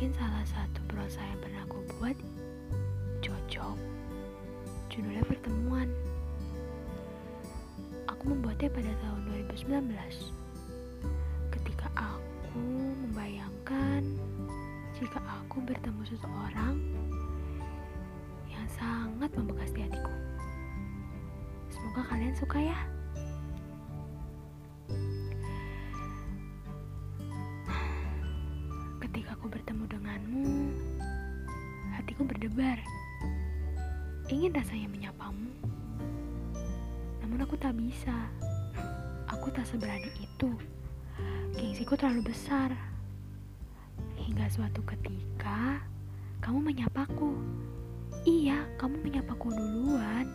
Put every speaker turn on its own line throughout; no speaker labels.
mungkin salah satu prosa yang pernah aku buat cocok. Judulnya Pertemuan. Aku membuatnya pada tahun 2019. Ketika aku membayangkan jika aku bertemu seseorang yang sangat membekas di hatiku. Semoga kalian suka ya. Aku bertemu denganmu, hatiku berdebar. Ingin rasanya menyapamu. Namun aku tak bisa. Aku tak seberani itu. Gengsiku terlalu besar. Hingga suatu ketika, kamu menyapaku. Iya, kamu menyapaku duluan.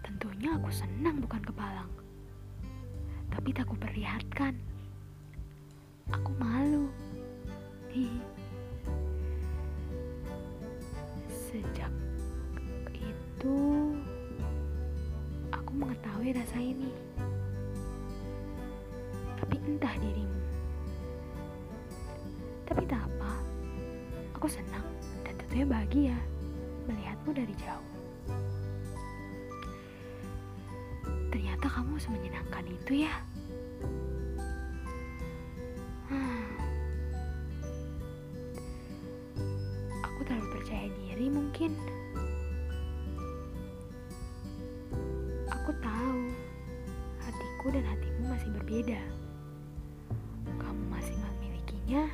Tentunya aku senang bukan kepalang. Tapi tak kuperlihatkan. Aku malu. Mengetahui rasa ini. Tapi entah dirimu. Tapi tak apa. Aku senang dan tentunya bahagia melihatmu dari jauh. Ternyata kamu semenyenangkan itu ya. Hmm. Aku terlalu percaya diri mungkin. Aku tahu hatiku dan hatimu masih berbeda. Kamu masih memilikinya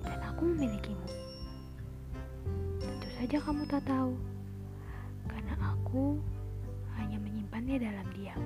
dan aku memilikimu. Tentu saja kamu tak tahu karena aku hanya menyimpannya dalam diam.